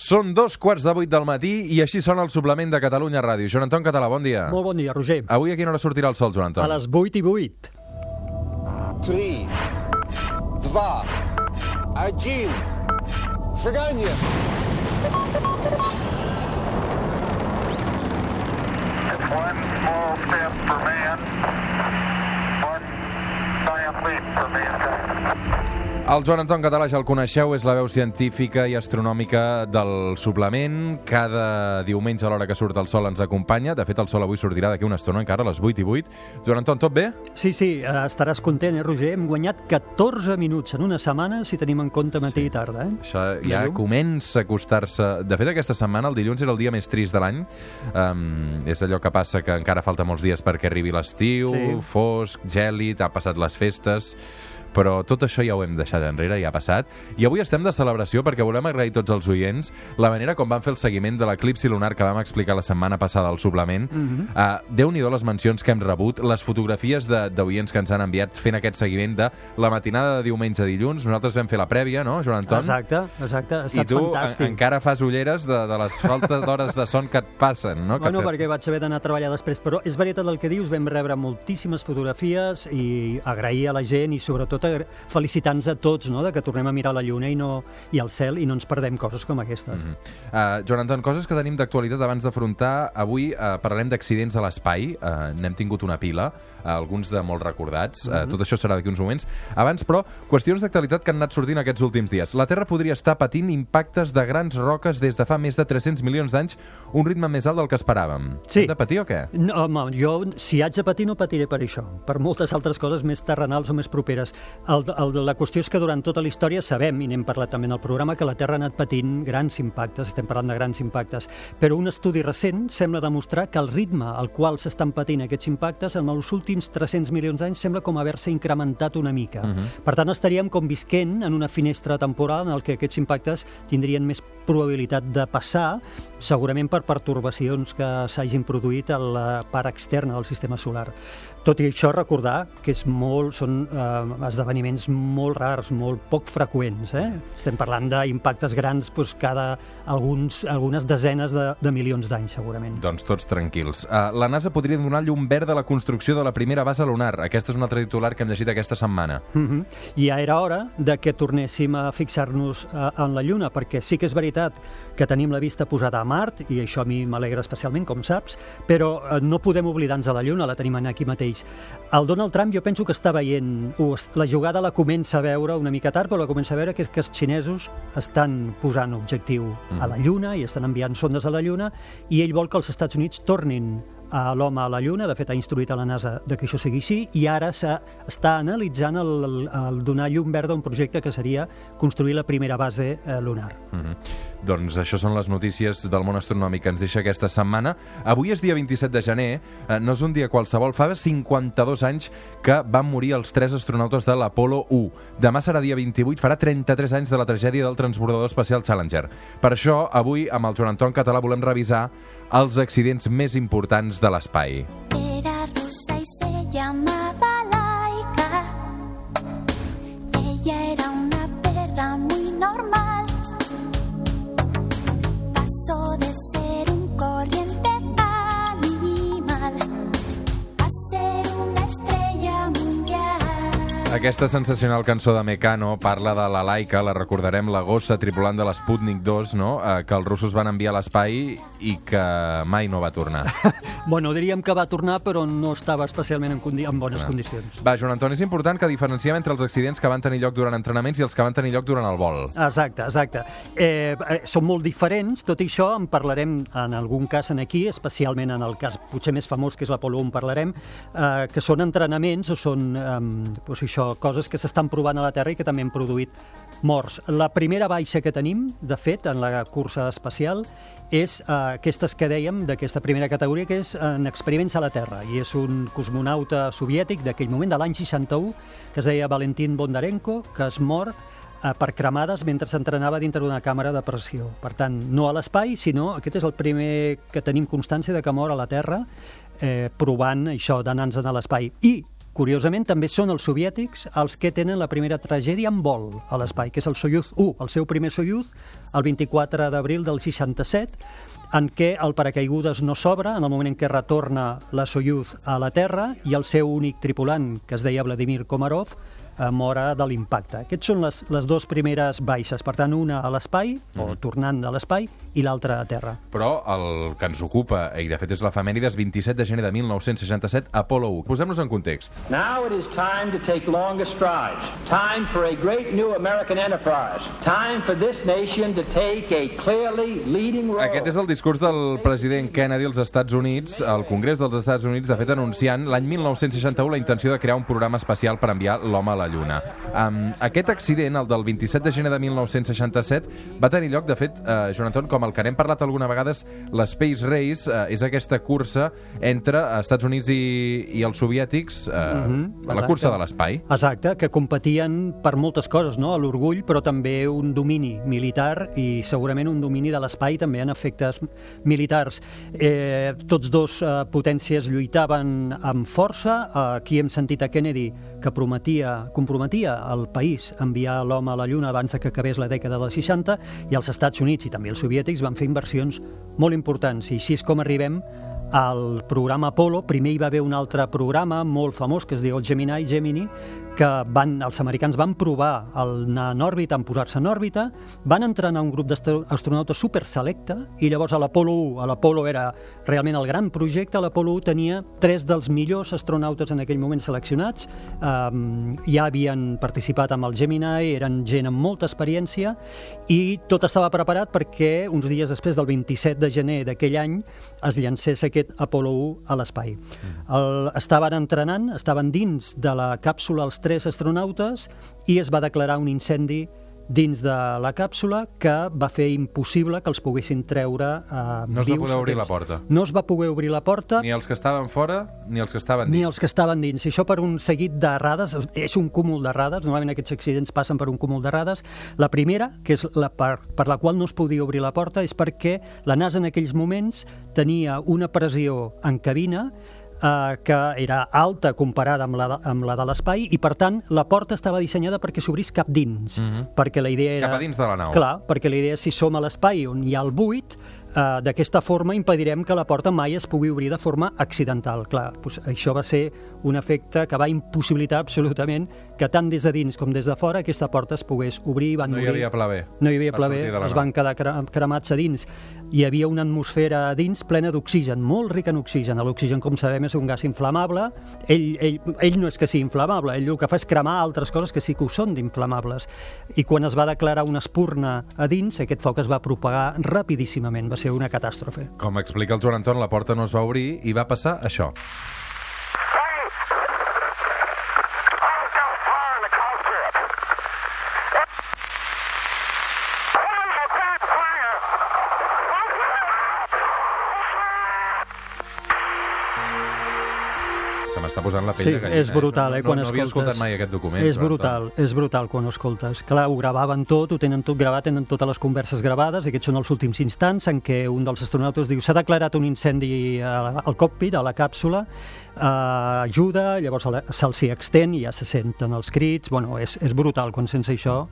Són dos quarts de vuit del matí i així sona el suplement de Catalunya Ràdio. Joan Anton Català, bon dia. Molt bon dia, Roger. Avui a quina hora sortirà el sol, Joan Anton? A les 8 i 8. 3, 2, 1. Шагание! It's one small step for man, one giant leap for mankind. El Joan Anton Català ja el coneixeu, és la veu científica i astronòmica del suplement. Cada diumenge a l'hora que surt el sol ens acompanya. De fet, el sol avui sortirà d'aquí una estona, encara a les 8 i 8. Joan Anton, tot bé? Sí, sí, eh, estaràs content, eh, Roger? Hem guanyat 14 minuts en una setmana, si tenim en compte matí i tarda, eh? Això ja llum. comença a acostar-se... De fet, aquesta setmana, el dilluns, era el dia més trist de l'any. Um, és allò que passa que encara falta molts dies perquè arribi l'estiu, Sí. fosc, gèlid, ha passat les festes però tot això ja ho hem deixat enrere, ja ha passat. I avui estem de celebració perquè volem agrair tots els oients la manera com van fer el seguiment de l'eclipsi lunar que vam explicar la setmana passada al suplement. Mhm. uh, Déu-n'hi-do les mencions que hem rebut, les fotografies de- d'oients que ens han enviat fent aquest seguiment de la matinada de diumenge a dilluns. Nosaltres vam fer la prèvia, no, Joan Anton? Exacte, exacte. Ha I estat tu fantàstic. en, encara fas ulleres de, de les faltes d'hores de son que et passen, no? Bueno, que perquè vaig haver d'anar a treballar després, però és veritat el que dius, vam rebre moltíssimes fotografies i agrair a la gent i sobretot agra- felicitar-nos a tots no? de que tornem a mirar la lluna i, no, i el cel i no ens perdem coses com aquestes. Mhm. Uh, Joan Anton, coses que tenim d'actualitat abans d'afrontar. Avui uh, parlarem d'accidents a l'espai. Uh, N'hem tingut una pila, alguns de molt recordats. Uh, tot això serà d'aquí uns moments. Abans, però, qüestions d'actualitat que han anat sortint aquests últims dies. La Terra podria estar patint impactes de grans roques des de fa més de 300 milions d'anys, un ritme més alt del que esperàvem. Sí. Hem de patir o què? No, home, jo, si haig de patir, no patiré per això, per moltes altres coses més terrenals o més properes. El, el, la qüestió és que durant tota la història sabem, i n'hem parlat també en el programa, que la Terra ha anat patint grans impactes, estem parlant de grans impactes, però un estudi recent sembla demostrar que el ritme al qual s'estan patint aquests impactes en els últims 300 milions d'anys sembla com haver-se incrementat una mica. Per tant, estaríem com visquent en una finestra temporal en el que aquests impactes tindrien més probabilitat de passar, segurament per pertorbacions que s'hagin produït a la part externa del sistema solar. Tot i això, recordar que és molt, són eh, esdeveniments molt rars, molt poc freqüents. Eh? Estem parlant d'impactes grans doncs, cada alguns, algunes desenes de, de milions d'anys, segurament. Doncs tots tranquils. Uh, la NASA podria donar llum verd a la construcció de la primera base lunar. Aquesta és un altre titular que hem llegit aquesta setmana. Mm -hmm. I ja era hora de que tornéssim a fixar-nos eh, en la Lluna, perquè sí que és veritat que tenim la vista posada a Mart, i això a mi m'alegra especialment, com saps, però eh, no podem oblidar-nos de la Lluna, la tenim aquí mateix. El Donald Trump jo penso que està veient, la jugada la comença a veure una mica tard, però la comença a veure que és que els xinesos estan posant objectiu a la Lluna i estan enviant sondes a la Lluna, i ell vol que els Estats Units tornin a l'home a la Lluna, de fet ha instruït a la NASA de que això sigui així, i ara s'ha- està analitzant el, el, el donar llum verda a un projecte que seria construir la primera base eh, lunar. Mm -hmm. Doncs això són les notícies del món astronòmic que ens deixa aquesta setmana. Avui és dia 27 de gener, eh, no és un dia qualsevol, fa 52 anys que van morir els tres astronautes de l'Apolo 1. Demà serà dia 28, farà 33 anys de la tragèdia del transbordador espacial Challenger. Per això, avui, amb el Joan Anton Català, volem revisar els accidents més importants de l'espai. Era Aquesta sensacional cançó de Mecano parla de la Laika, la recordarem, la gossa tripulant de l'Sputnik 2, no? Eh, que els russos van enviar a l'espai i que mai no va tornar. Bueno, diríem que va tornar, però no estava especialment en, condi en bones Clar. condicions. Va, Joan Anton, és important que diferenciem entre els accidents que van tenir lloc durant entrenaments i els que van tenir lloc durant el vol. Exacte, exacte. Eh, eh, són molt diferents, tot i això en parlarem en algun cas en aquí, especialment en el cas potser més famós, que és l'Apolo 1, parlarem, eh, que són entrenaments o són eh, doncs això, coses que s'estan provant a la Terra i que també han produït morts. La primera baixa que tenim, de fet, en la cursa espacial, és eh, aquestes que dèiem, d'aquesta primera categoria, que és en experiments a la Terra. I és un cosmonauta soviètic d'aquell moment, de l'any 61, que es deia Valentin Bondarenko, que es mor eh, per cremades mentre s'entrenava dintre d'una càmera de pressió. Per tant, no a l'espai, sinó aquest és el primer que tenim constància de que mor a la Terra eh, provant això d'anar-nos a l'espai. I curiosament, també són els soviètics els que tenen la primera tragèdia en vol a l'espai, que és el Soyuz 1, el seu primer Soyuz, el 24 d'abril del 67, en què el paracaigudes no s'obre en el moment en què retorna la Soyuz a la Terra i el seu únic tripulant, que es deia Vladimir Komarov, eh, mora de l'impacte. Aquests són les, les dues primeres baixes, per tant, una a l'espai, o tornant de l'espai, i l'altra a terra. Però el que ens ocupa, i de fet és l'efemèrides 27 de gener de 1967, Apollo 1. Posem-nos en context. Now it is time to take longer strides. Time for a great new American enterprise. Time for this nation to take a clearly leading role. Aquest és el discurs del president Kennedy als Estats Units, al Congrés dels Estats Units, de fet anunciant l'any 1961 la intenció de crear un programa espacial per enviar l'home a la Lluna. Um, aquest accident, el del 27 de gener de 1967, va tenir lloc, de fet, uh, Joan Anton, com el que n'hem parlat alguna vegades, l'Space Race uh, és aquesta cursa entre Estats Units i, i els soviètics, uh, Mhm, la exacte. cursa de l'espai. Exacte, que competien per moltes coses, no? l'orgull, però també un domini militar i segurament un domini de l'espai també en efectes militars. Eh, tots dos eh, potències lluitaven amb força. Eh, aquí hem sentit a Kennedy que prometia, comprometia al país enviar l'home a la Lluna abans que acabés la dècada dels 60 i els Estats Units i també els soviètics van fer inversions molt importants i així és com arribem al programa Apollo. Primer hi va haver un altre programa molt famós que es diu el Gemini, Gemini, que van, els americans van provar el anar en òrbita, en posar-se en òrbita, van entrenar un grup d'astronautes super selecte i llavors a l'Apollo 1, a l'Apollo era realment el gran projecte, l'Apollo 1 tenia tres dels millors astronautes en aquell moment seleccionats, um, ja havien participat amb el Gemini, eren gent amb molta experiència i tot estava preparat perquè uns dies després del 27 de gener d'aquell any es llancés aquest Apollo 1 a l'espai. El, estaven entrenant, estaven dins de la càpsula els tres astronautes i es va declarar un incendi dins de la càpsula que va fer impossible que els poguessin treure eh, No es va poder obrir la porta. No es va poder obrir la porta Ni els que estaven fora, ni els que estaven dins. ni els que estaven dins. I això per un seguit d'errades, és un cúmul d'errades, normalment aquests accidents passen per un cúmul d'errades. La primera, que és la per, per la qual no es podia obrir la porta, és perquè la NASA en aquells moments tenia una pressió en cabina eh, que era alta comparada amb la, amb la de l'espai i, per tant, la porta estava dissenyada perquè s'obrís cap dins. Mhm. Perquè la idea era... Cap a dins de la nau. Clar, perquè la idea és si som a l'espai on hi ha el buit, eh, d'aquesta forma impedirem que la porta mai es pugui obrir de forma accidental. Clar, doncs això va ser un efecte que va impossibilitar absolutament que tant des de dins com des de fora aquesta porta es pogués obrir i van No hi havia pla B. No hi havia pla B, es van quedar cre- cremats a dins. Hi havia una atmosfera a dins plena d'oxigen, molt rica en oxigen. L'oxigen, com sabem, és un gas inflamable. Ell, ell, ell no és que sigui inflamable, ell el que fa és cremar altres coses que sí que ho són d'inflamables. I quan es va declarar una espurna a dins, aquest foc es va propagar rapidíssimament. Va ser una catàstrofe. Com explica el Joan Anton, la porta no es va obrir i va passar això. Posant la pell Sí, de gallina. és brutal, eh, no, quan no, no havia escoltat mai aquest document. És brutal, Anton. és brutal quan ho escoltes. Clar, ho gravaven tot, ho tenen tot gravat, tenen totes les converses gravades, i aquests són els últims instants en què un dels astronautes diu s'ha declarat un incendi al cockpit, a la càpsula, eh, ajuda, llavors se'ls hi extén i ja se senten els crits, bueno, és, és brutal quan sents això.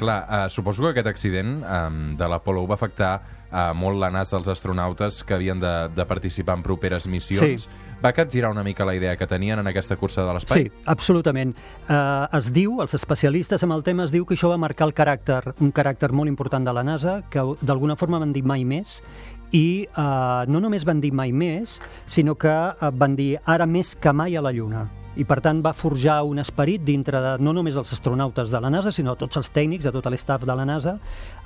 Clar, uh, suposo que aquest accident um, de l'Apollo va afectar uh, molt la nas dels astronautes que havien de, de participar en properes missions. Sí. Va capgirar una mica la idea que tenien en aquesta cursa de l'espai? Sí, absolutament. Eh, es diu, els especialistes amb el tema es diu que això va marcar el caràcter, un caràcter molt important de la NASA, que d'alguna forma van dir mai més, i eh, no només van dir mai més, sinó que eh, van dir ara més que mai a la Lluna. I per tant va forjar un esperit dintre de no només els astronautes de la NASA, sinó tots els tècnics, de tot l'estaf de la NASA,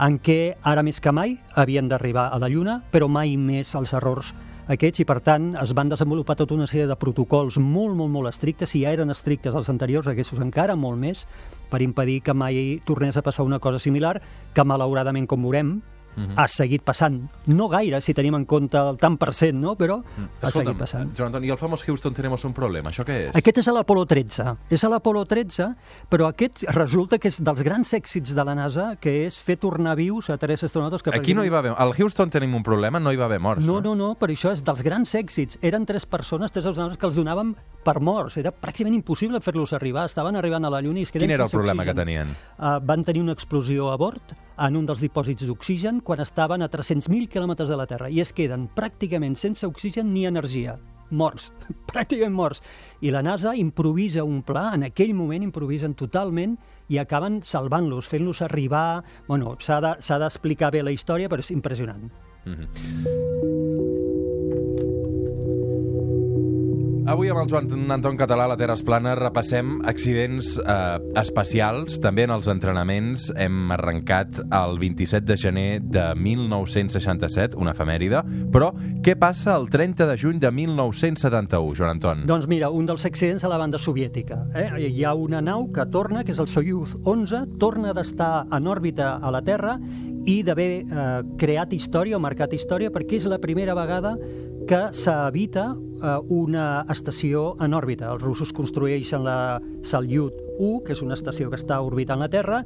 en què ara més que mai havien d'arribar a la Lluna, però mai més els errors aquests. I per tant es van desenvolupar tota una sèrie de protocols molt, molt, molt estrictes, si ja eren estrictes els anteriors, aquests encara molt més, per impedir que mai tornés a passar una cosa similar, que malauradament, com veurem, ha seguit passant. No gaire, si tenim en compte el tant per cent, no? però ha seguit passant. Joan Anton, i el famós Houston tenemos un problema, això què és? Aquest és a l'Apolo 13. És a l'Apolo 13, però aquest resulta que és dels grans èxits de la NASA, que és fer tornar vius a tres astronautes que... Aquí no hi va haver... Al Houston tenim un problema, no hi va haver morts. No, no, no, per això és dels grans èxits. Eren tres persones, tres astronautes que els donaven per morts. Era pràcticament impossible fer-los arribar. Estaven arribant a la Lluna i es queden Quin era el problema que oxigen. tenien? Uh, van tenir una explosió a bord en un dels dipòsits d'oxigen quan estaven a 300.000 quilòmetres de la Terra i es queden pràcticament sense oxigen ni energia morts, pràcticament morts. I la NASA improvisa un pla, en aquell moment improvisen totalment i acaben salvant-los, fent-los arribar... Bueno, s'ha de- d'explicar bé la història, però és impressionant. Avui amb el Joan Anton Català, a la Terra plana, repassem accidents eh, espacials. També en els entrenaments hem arrencat el 27 de gener de 1967, una efemèride. Però què passa el 30 de juny de 1971, Joan Anton? Doncs mira, un dels accidents a la banda soviètica. Eh? Hi ha una nau que torna, que és el Soyuz 11, torna d'estar en òrbita a la Terra i d'haver eh, creat història o marcat història perquè és la primera vegada que s'evita eh, una estació en òrbita. Els russos construeixen la Salyut 1, que és una estació que està orbitant la Terra,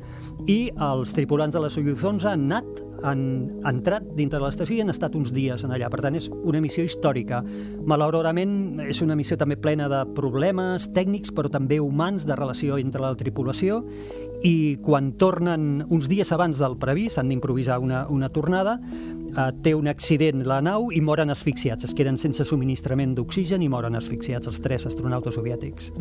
i els tripulants de la Soyuz 11 han anat, han entrat dintre de l'estació i han estat uns dies en allà. Per tant, és una missió històrica. Malauradament, és una missió també plena de problemes tècnics, però també humans, de relació entre la tripulació, i quan tornen uns dies abans del previst, han d'improvisar una, una tornada, eh, té un accident la nau i moren asfixiats. Es queden sense subministrament d'oxigen i moren asfixiats els tres astronautes soviètics.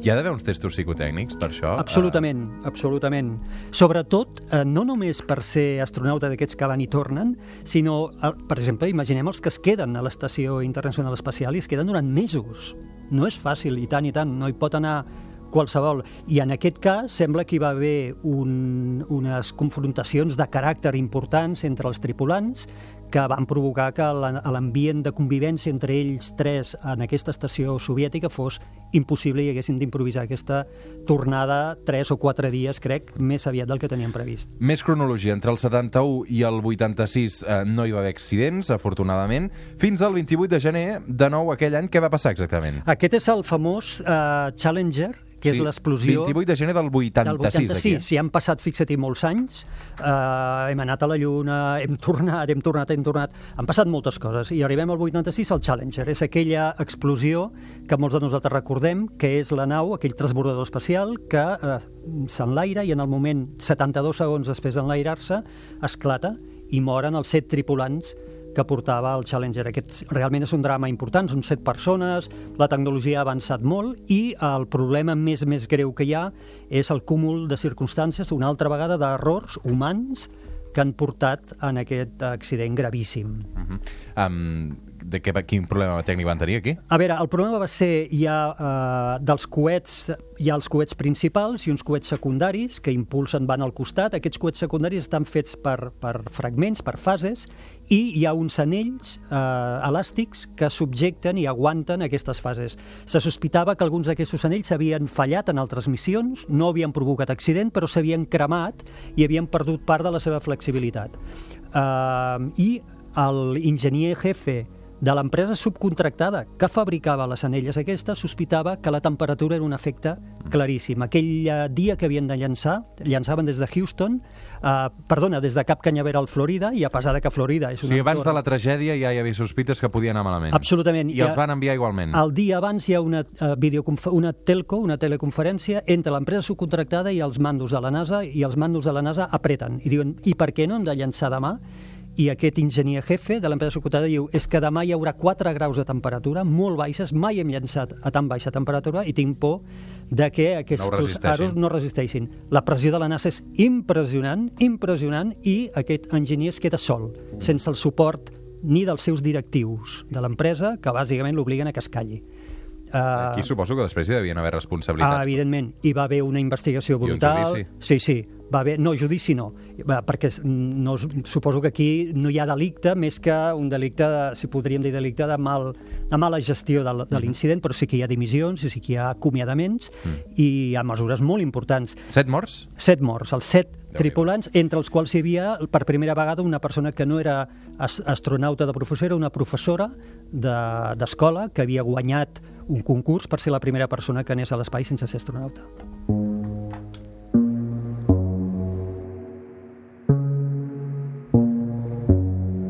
Hi ha d'haver uns testos psicotècnics per això? Absolutament, absolutament. Sobretot, eh, no només per ser astronauta d'aquests que van i tornen, sinó, eh, per exemple, imaginem els que es queden a l'Estació Internacional Espacial i es queden durant mesos. No és fàcil, i tant i tant, no hi pot anar qualsevol. I en aquest cas sembla que hi va haver un, unes confrontacions de caràcter importants entre els tripulants que van provocar que la- l'ambient de convivència entre ells tres en aquesta estació soviètica fos impossible i haguessin d'improvisar aquesta tornada tres o quatre dies, crec, més aviat del que tenien previst. Més cronologia. Entre el 71 i el 86 eh, no hi va haver accidents, afortunadament. Fins al 28 de gener, de nou aquell any, què va passar exactament? Aquest és el famós eh, Challenger, que és l'explosió... 28 de gener del 86, del 86, aquí. si han passat, fixa-t'hi, molts anys, eh, hem anat a la Lluna, hem tornat, hem tornat, hem tornat, han passat moltes coses, i arribem al 86 al Challenger, és aquella explosió que molts de nosaltres recordem, que és la nau, aquell transbordador espacial, que eh, s'enlaira i en el moment 72 segons després d'enlairar-se, esclata i moren els set tripulants que portava el Challenger. Aquest realment és un drama important, són set persones, la tecnologia ha avançat molt i el problema més més greu que hi ha és el cúmul de circumstàncies, una altra vegada d'errors humans que han portat en aquest accident gravíssim. Uh -huh. um, de què, quin problema tècnic van tenir aquí? A veure, el problema va ser, hi ha eh, dels coets, hi ha els coets principals i uns coets secundaris que impulsen, van al costat. Aquests coets secundaris estan fets per, per fragments, per fases, i hi ha uns anells eh, elàstics que subjecten i aguanten aquestes fases. Se sospitava que alguns d'aquests anells s'havien fallat en altres missions, no havien provocat accident, però s'havien cremat i havien perdut part de la seva flexibilitat. Eh, I l'enginyer jefe de l'empresa subcontractada que fabricava les anelles aquestes sospitava que la temperatura era un efecte claríssim. Aquell eh, dia que havien de llançar, llançaven des de Houston, eh, perdona, des de Cap Canyavera al Florida, i a pesar de que Florida és O una... sigui, abans de la tragèdia ja hi havia sospites que podia anar malament. Absolutament. I ha- els van enviar igualment. El dia abans hi ha una, videoconf una telco, una teleconferència entre l'empresa subcontractada i els mandos de la NASA i els mandos de la NASA apreten i diuen, i per què no hem de llançar demà? I aquest enginyer jefe de l'empresa subcontractada diu és que demà hi haurà 4 graus de temperatura molt baixes, mai hem llançat a tan baixa temperatura i tinc por de que aquests resisteixin. aros no resisteixin. La pressió de la NASA és impressionant, impressionant, i aquest enginyer es queda sol, sense el suport ni dels seus directius de l'empresa, que bàsicament l'obliguen a que es calli. Aquí Uh, suposo que després hi devien haver responsabilitats. evidentment, hi va haver una investigació I un brutal. judici. Sí, sí, va haver... No, judici no, va, perquè no, suposo que aquí no hi ha delicte més que un delicte, de, si podríem dir delicte de, mal, de mala gestió de, de l'incident, però sí que hi ha dimissions, sí que hi ha acomiadaments i hi ha mesures molt importants. Set morts? Set morts, els set Déu-n'hi-do. tripulants, entre els quals hi havia per primera vegada una persona que no era as- astronauta de professió, era una professora de- d'escola que havia guanyat un concurs per ser la primera persona que anés a l'espai sense ser astronauta.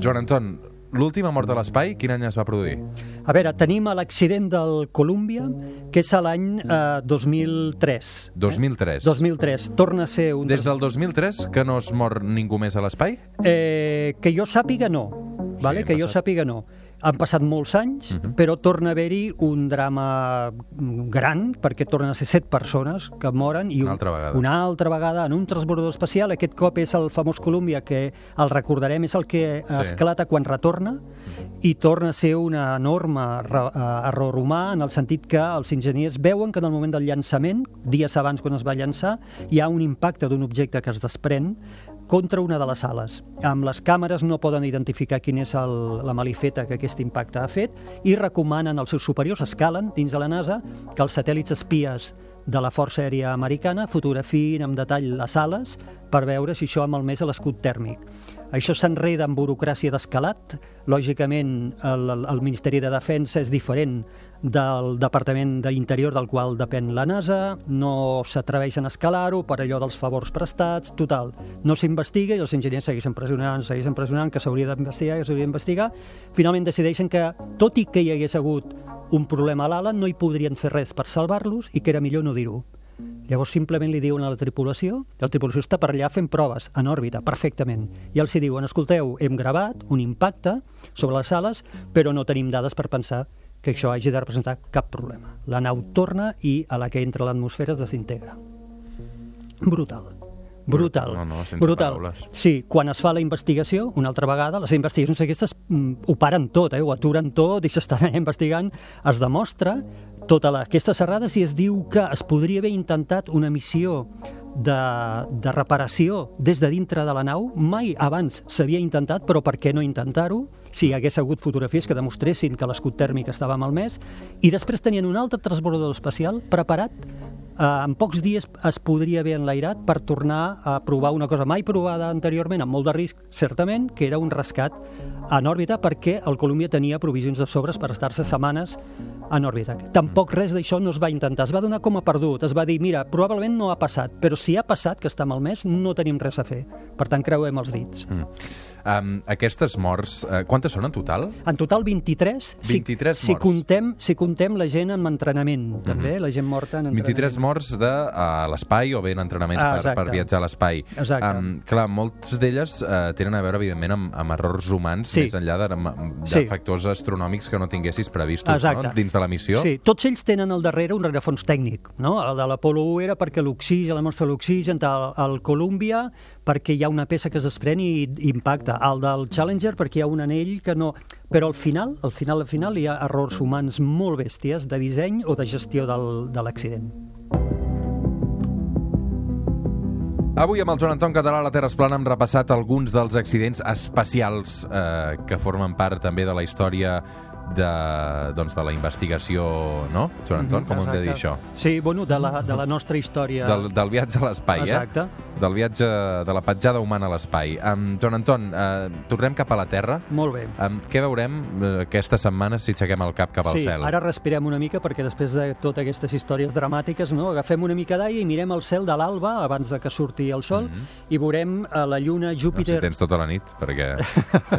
Joan Anton, l'última mort a l'espai, quin any es va produir? A veure, tenim l'accident del Columbia, que és l'any eh, 2003. 2003. 2003. Torna a ser un... Des del 2003 que no es mor ningú més a l'espai? Eh, que jo sàpiga, no. Vale? han que jo passat. sàpiga, no. Han passat molts anys, Mhm. però torna a haver-hi un drama gran, perquè tornen a ser set persones que moren. I Una un- altra vegada. Una altra vegada en un transbordador espacial. Aquest cop és el famós Columbia, que el recordarem, és el que Sí. esclata quan retorna, i torna a ser un enorme eh, error humà, en el sentit que els enginyers veuen que en el moment del llançament, dies abans quan es va llançar, hi ha un impacte d'un objecte que es desprèn contra una de les ales. Amb les càmeres no poden identificar quin és el, la malifeta que aquest impacte ha fet i recomanen als seus superiors, escalen dins de la NASA, que els satèl·lits espies de la Força Aèria Americana fotografiïn amb detall les ales per veure si això ha malmès l'escut tèrmic. Això s'enreda en burocràcia d'escalat. Lògicament, el, el, Ministeri de Defensa és diferent del Departament d'Interior del qual depèn la NASA, no s'atreveixen a escalar-ho per allò dels favors prestats, total. No s'investiga i els enginyers segueixen pressionant, segueixen pressionant, que s'hauria d'investigar, que s'hauria d'investigar. Finalment decideixen que, tot i que hi hagués hagut un problema a l'ala, no hi podrien fer res per salvar-los i que era millor no dir-ho. Llavors simplement li diuen a la tripulació, la tripulació està per allà fent proves en òrbita, perfectament, i els hi diuen, escolteu, hem gravat un impacte sobre les ales, però no tenim dades per pensar que això hagi de representar cap problema. La nau torna i a la que entra l'atmosfera es desintegra. Brutal. Brutal. No, no, sense Brutal. paraules. Sí, quan es fa la investigació, una altra vegada, les investigacions aquestes mm, ho paren tot, eh? ho aturen tot i s'estan investigant, es demostra tota la, aquestes errades i es diu que es podria haver intentat una missió de, de reparació des de dintre de la nau. Mai abans s'havia intentat, però per què no intentar-ho? Si hi hagués hagut fotografies que demostressin que l'escut tèrmic estava malmès. I després tenien un altre transbordador espacial preparat en pocs dies es podria haver enlairat per tornar a provar una cosa mai provada anteriorment, amb molt de risc, certament, que era un rescat en òrbita perquè el Columbia tenia provisions de sobres per estar-se setmanes en òrbita. Tampoc res d'això no es va intentar, es va donar com a perdut, es va dir, mira, probablement no ha passat, però si ha passat, que està malmès, no tenim res a fer. Per tant, creuem els dits. Mm. Um, aquestes morts, uh, quantes són en total? En total 23, si, 23 si, morts. contem, si contem la gent en entrenament, també, la gent morta en entrenament. 23 morts de uh, l'espai o bé en entrenaments Ah, per, exacte. per viatjar a l'espai. Um, clar, moltes d'elles uh, tenen a veure, evidentment, amb, amb errors humans, Sí. més enllà de, de Sí. factors astronòmics que no tinguessis previstos Exacte. no? dins de la missió. Sí, tots ells tenen al darrere un rerefons tècnic. No? El de l'Apolo 1 era perquè l'oxigen, l'atmosfera l'oxigen, el, el Columbia perquè hi ha una peça que es desprèn i, impacta. El del Challenger perquè hi ha un anell que no... Però al final, al final, al final hi ha errors humans molt bèsties de disseny o de gestió del, de l'accident. Avui amb el Joan Anton Català a la Terra es Plana hem repassat alguns dels accidents espacials eh, que formen part també de la història de, doncs, de la investigació, no? Joan Anton, com ho hem de dir això? Sí, bueno, de la, de la nostra història... Del, del viatge a l'espai, eh? Exacte. Del viatge, de la petjada humana a l'espai. Um, Joan Anton, uh, tornem cap a la Terra. Molt bé. Um, què veurem uh, aquesta setmana si aixequem el cap cap al sí, cel? ara respirem una mica perquè després de totes aquestes històries dramàtiques no, agafem una mica d'aire i mirem el cel de l'alba abans de que surti el sol i veurem a la lluna No, si Júpiter... tens tota la nit, perquè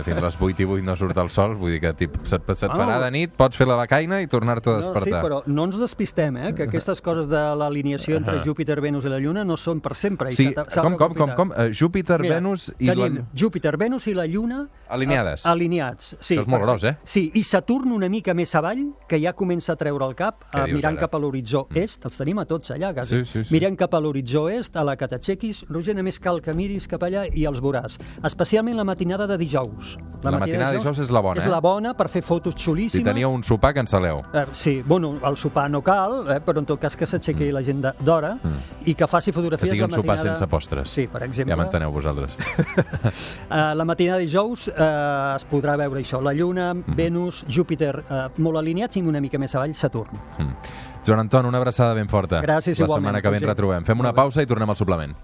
fins a les 8 i 8 no surt el sol, vull dir que tip, se't, se't farà Ah. de nit, pots fer la becaina i tornar-te a No, sí, despertar. però no ens despistem, eh? que aquestes coses de l'alineació entre Ah. Júpiter, Venus i la Lluna no són per sempre. i Sí, com, com, com, com? Uh, Júpiter, Mira, Venus i la... tenim Júpiter, Venus i la Lluna Alineades. a- alineats. Sí, Això és molt gros, eh? Sí, i Saturn una mica més avall, que ja comença a treure el cap, Què eh, mirant ara? Mm. cap a l'horitzó est, els tenim a tots allà, quasi. Sí, sí, sí. Mirem cap a l'horitzó est, a la que t'aixequis, Roger, només cal que miris cap allà i els veuràs. Especialment la matinada de dijous. La matinada de dijous és la bona, És eh? la bona per fer fotos Si xulíssimes. teníeu un sopar, cancel·leu. Eh, sí, bueno, el sopar no cal, eh, però en tot cas que s'aixequi la gent d'hora i que faci Mm. Que fotografies sigui un la sopar matinada... sense postres. Sí, per exemple. Ja m'enteneu vosaltres. Eh, la matinada de dijous eh, es podrà veure això, la Lluna, Mhm. Venus, Júpiter, eh, molt alineats i una mica més avall, Saturn. Mm. Joan Anton, una abraçada ben forta. Gràcies, La igualment, setmana que ve ens retrobem. Fem una pausa i tornem al suplement.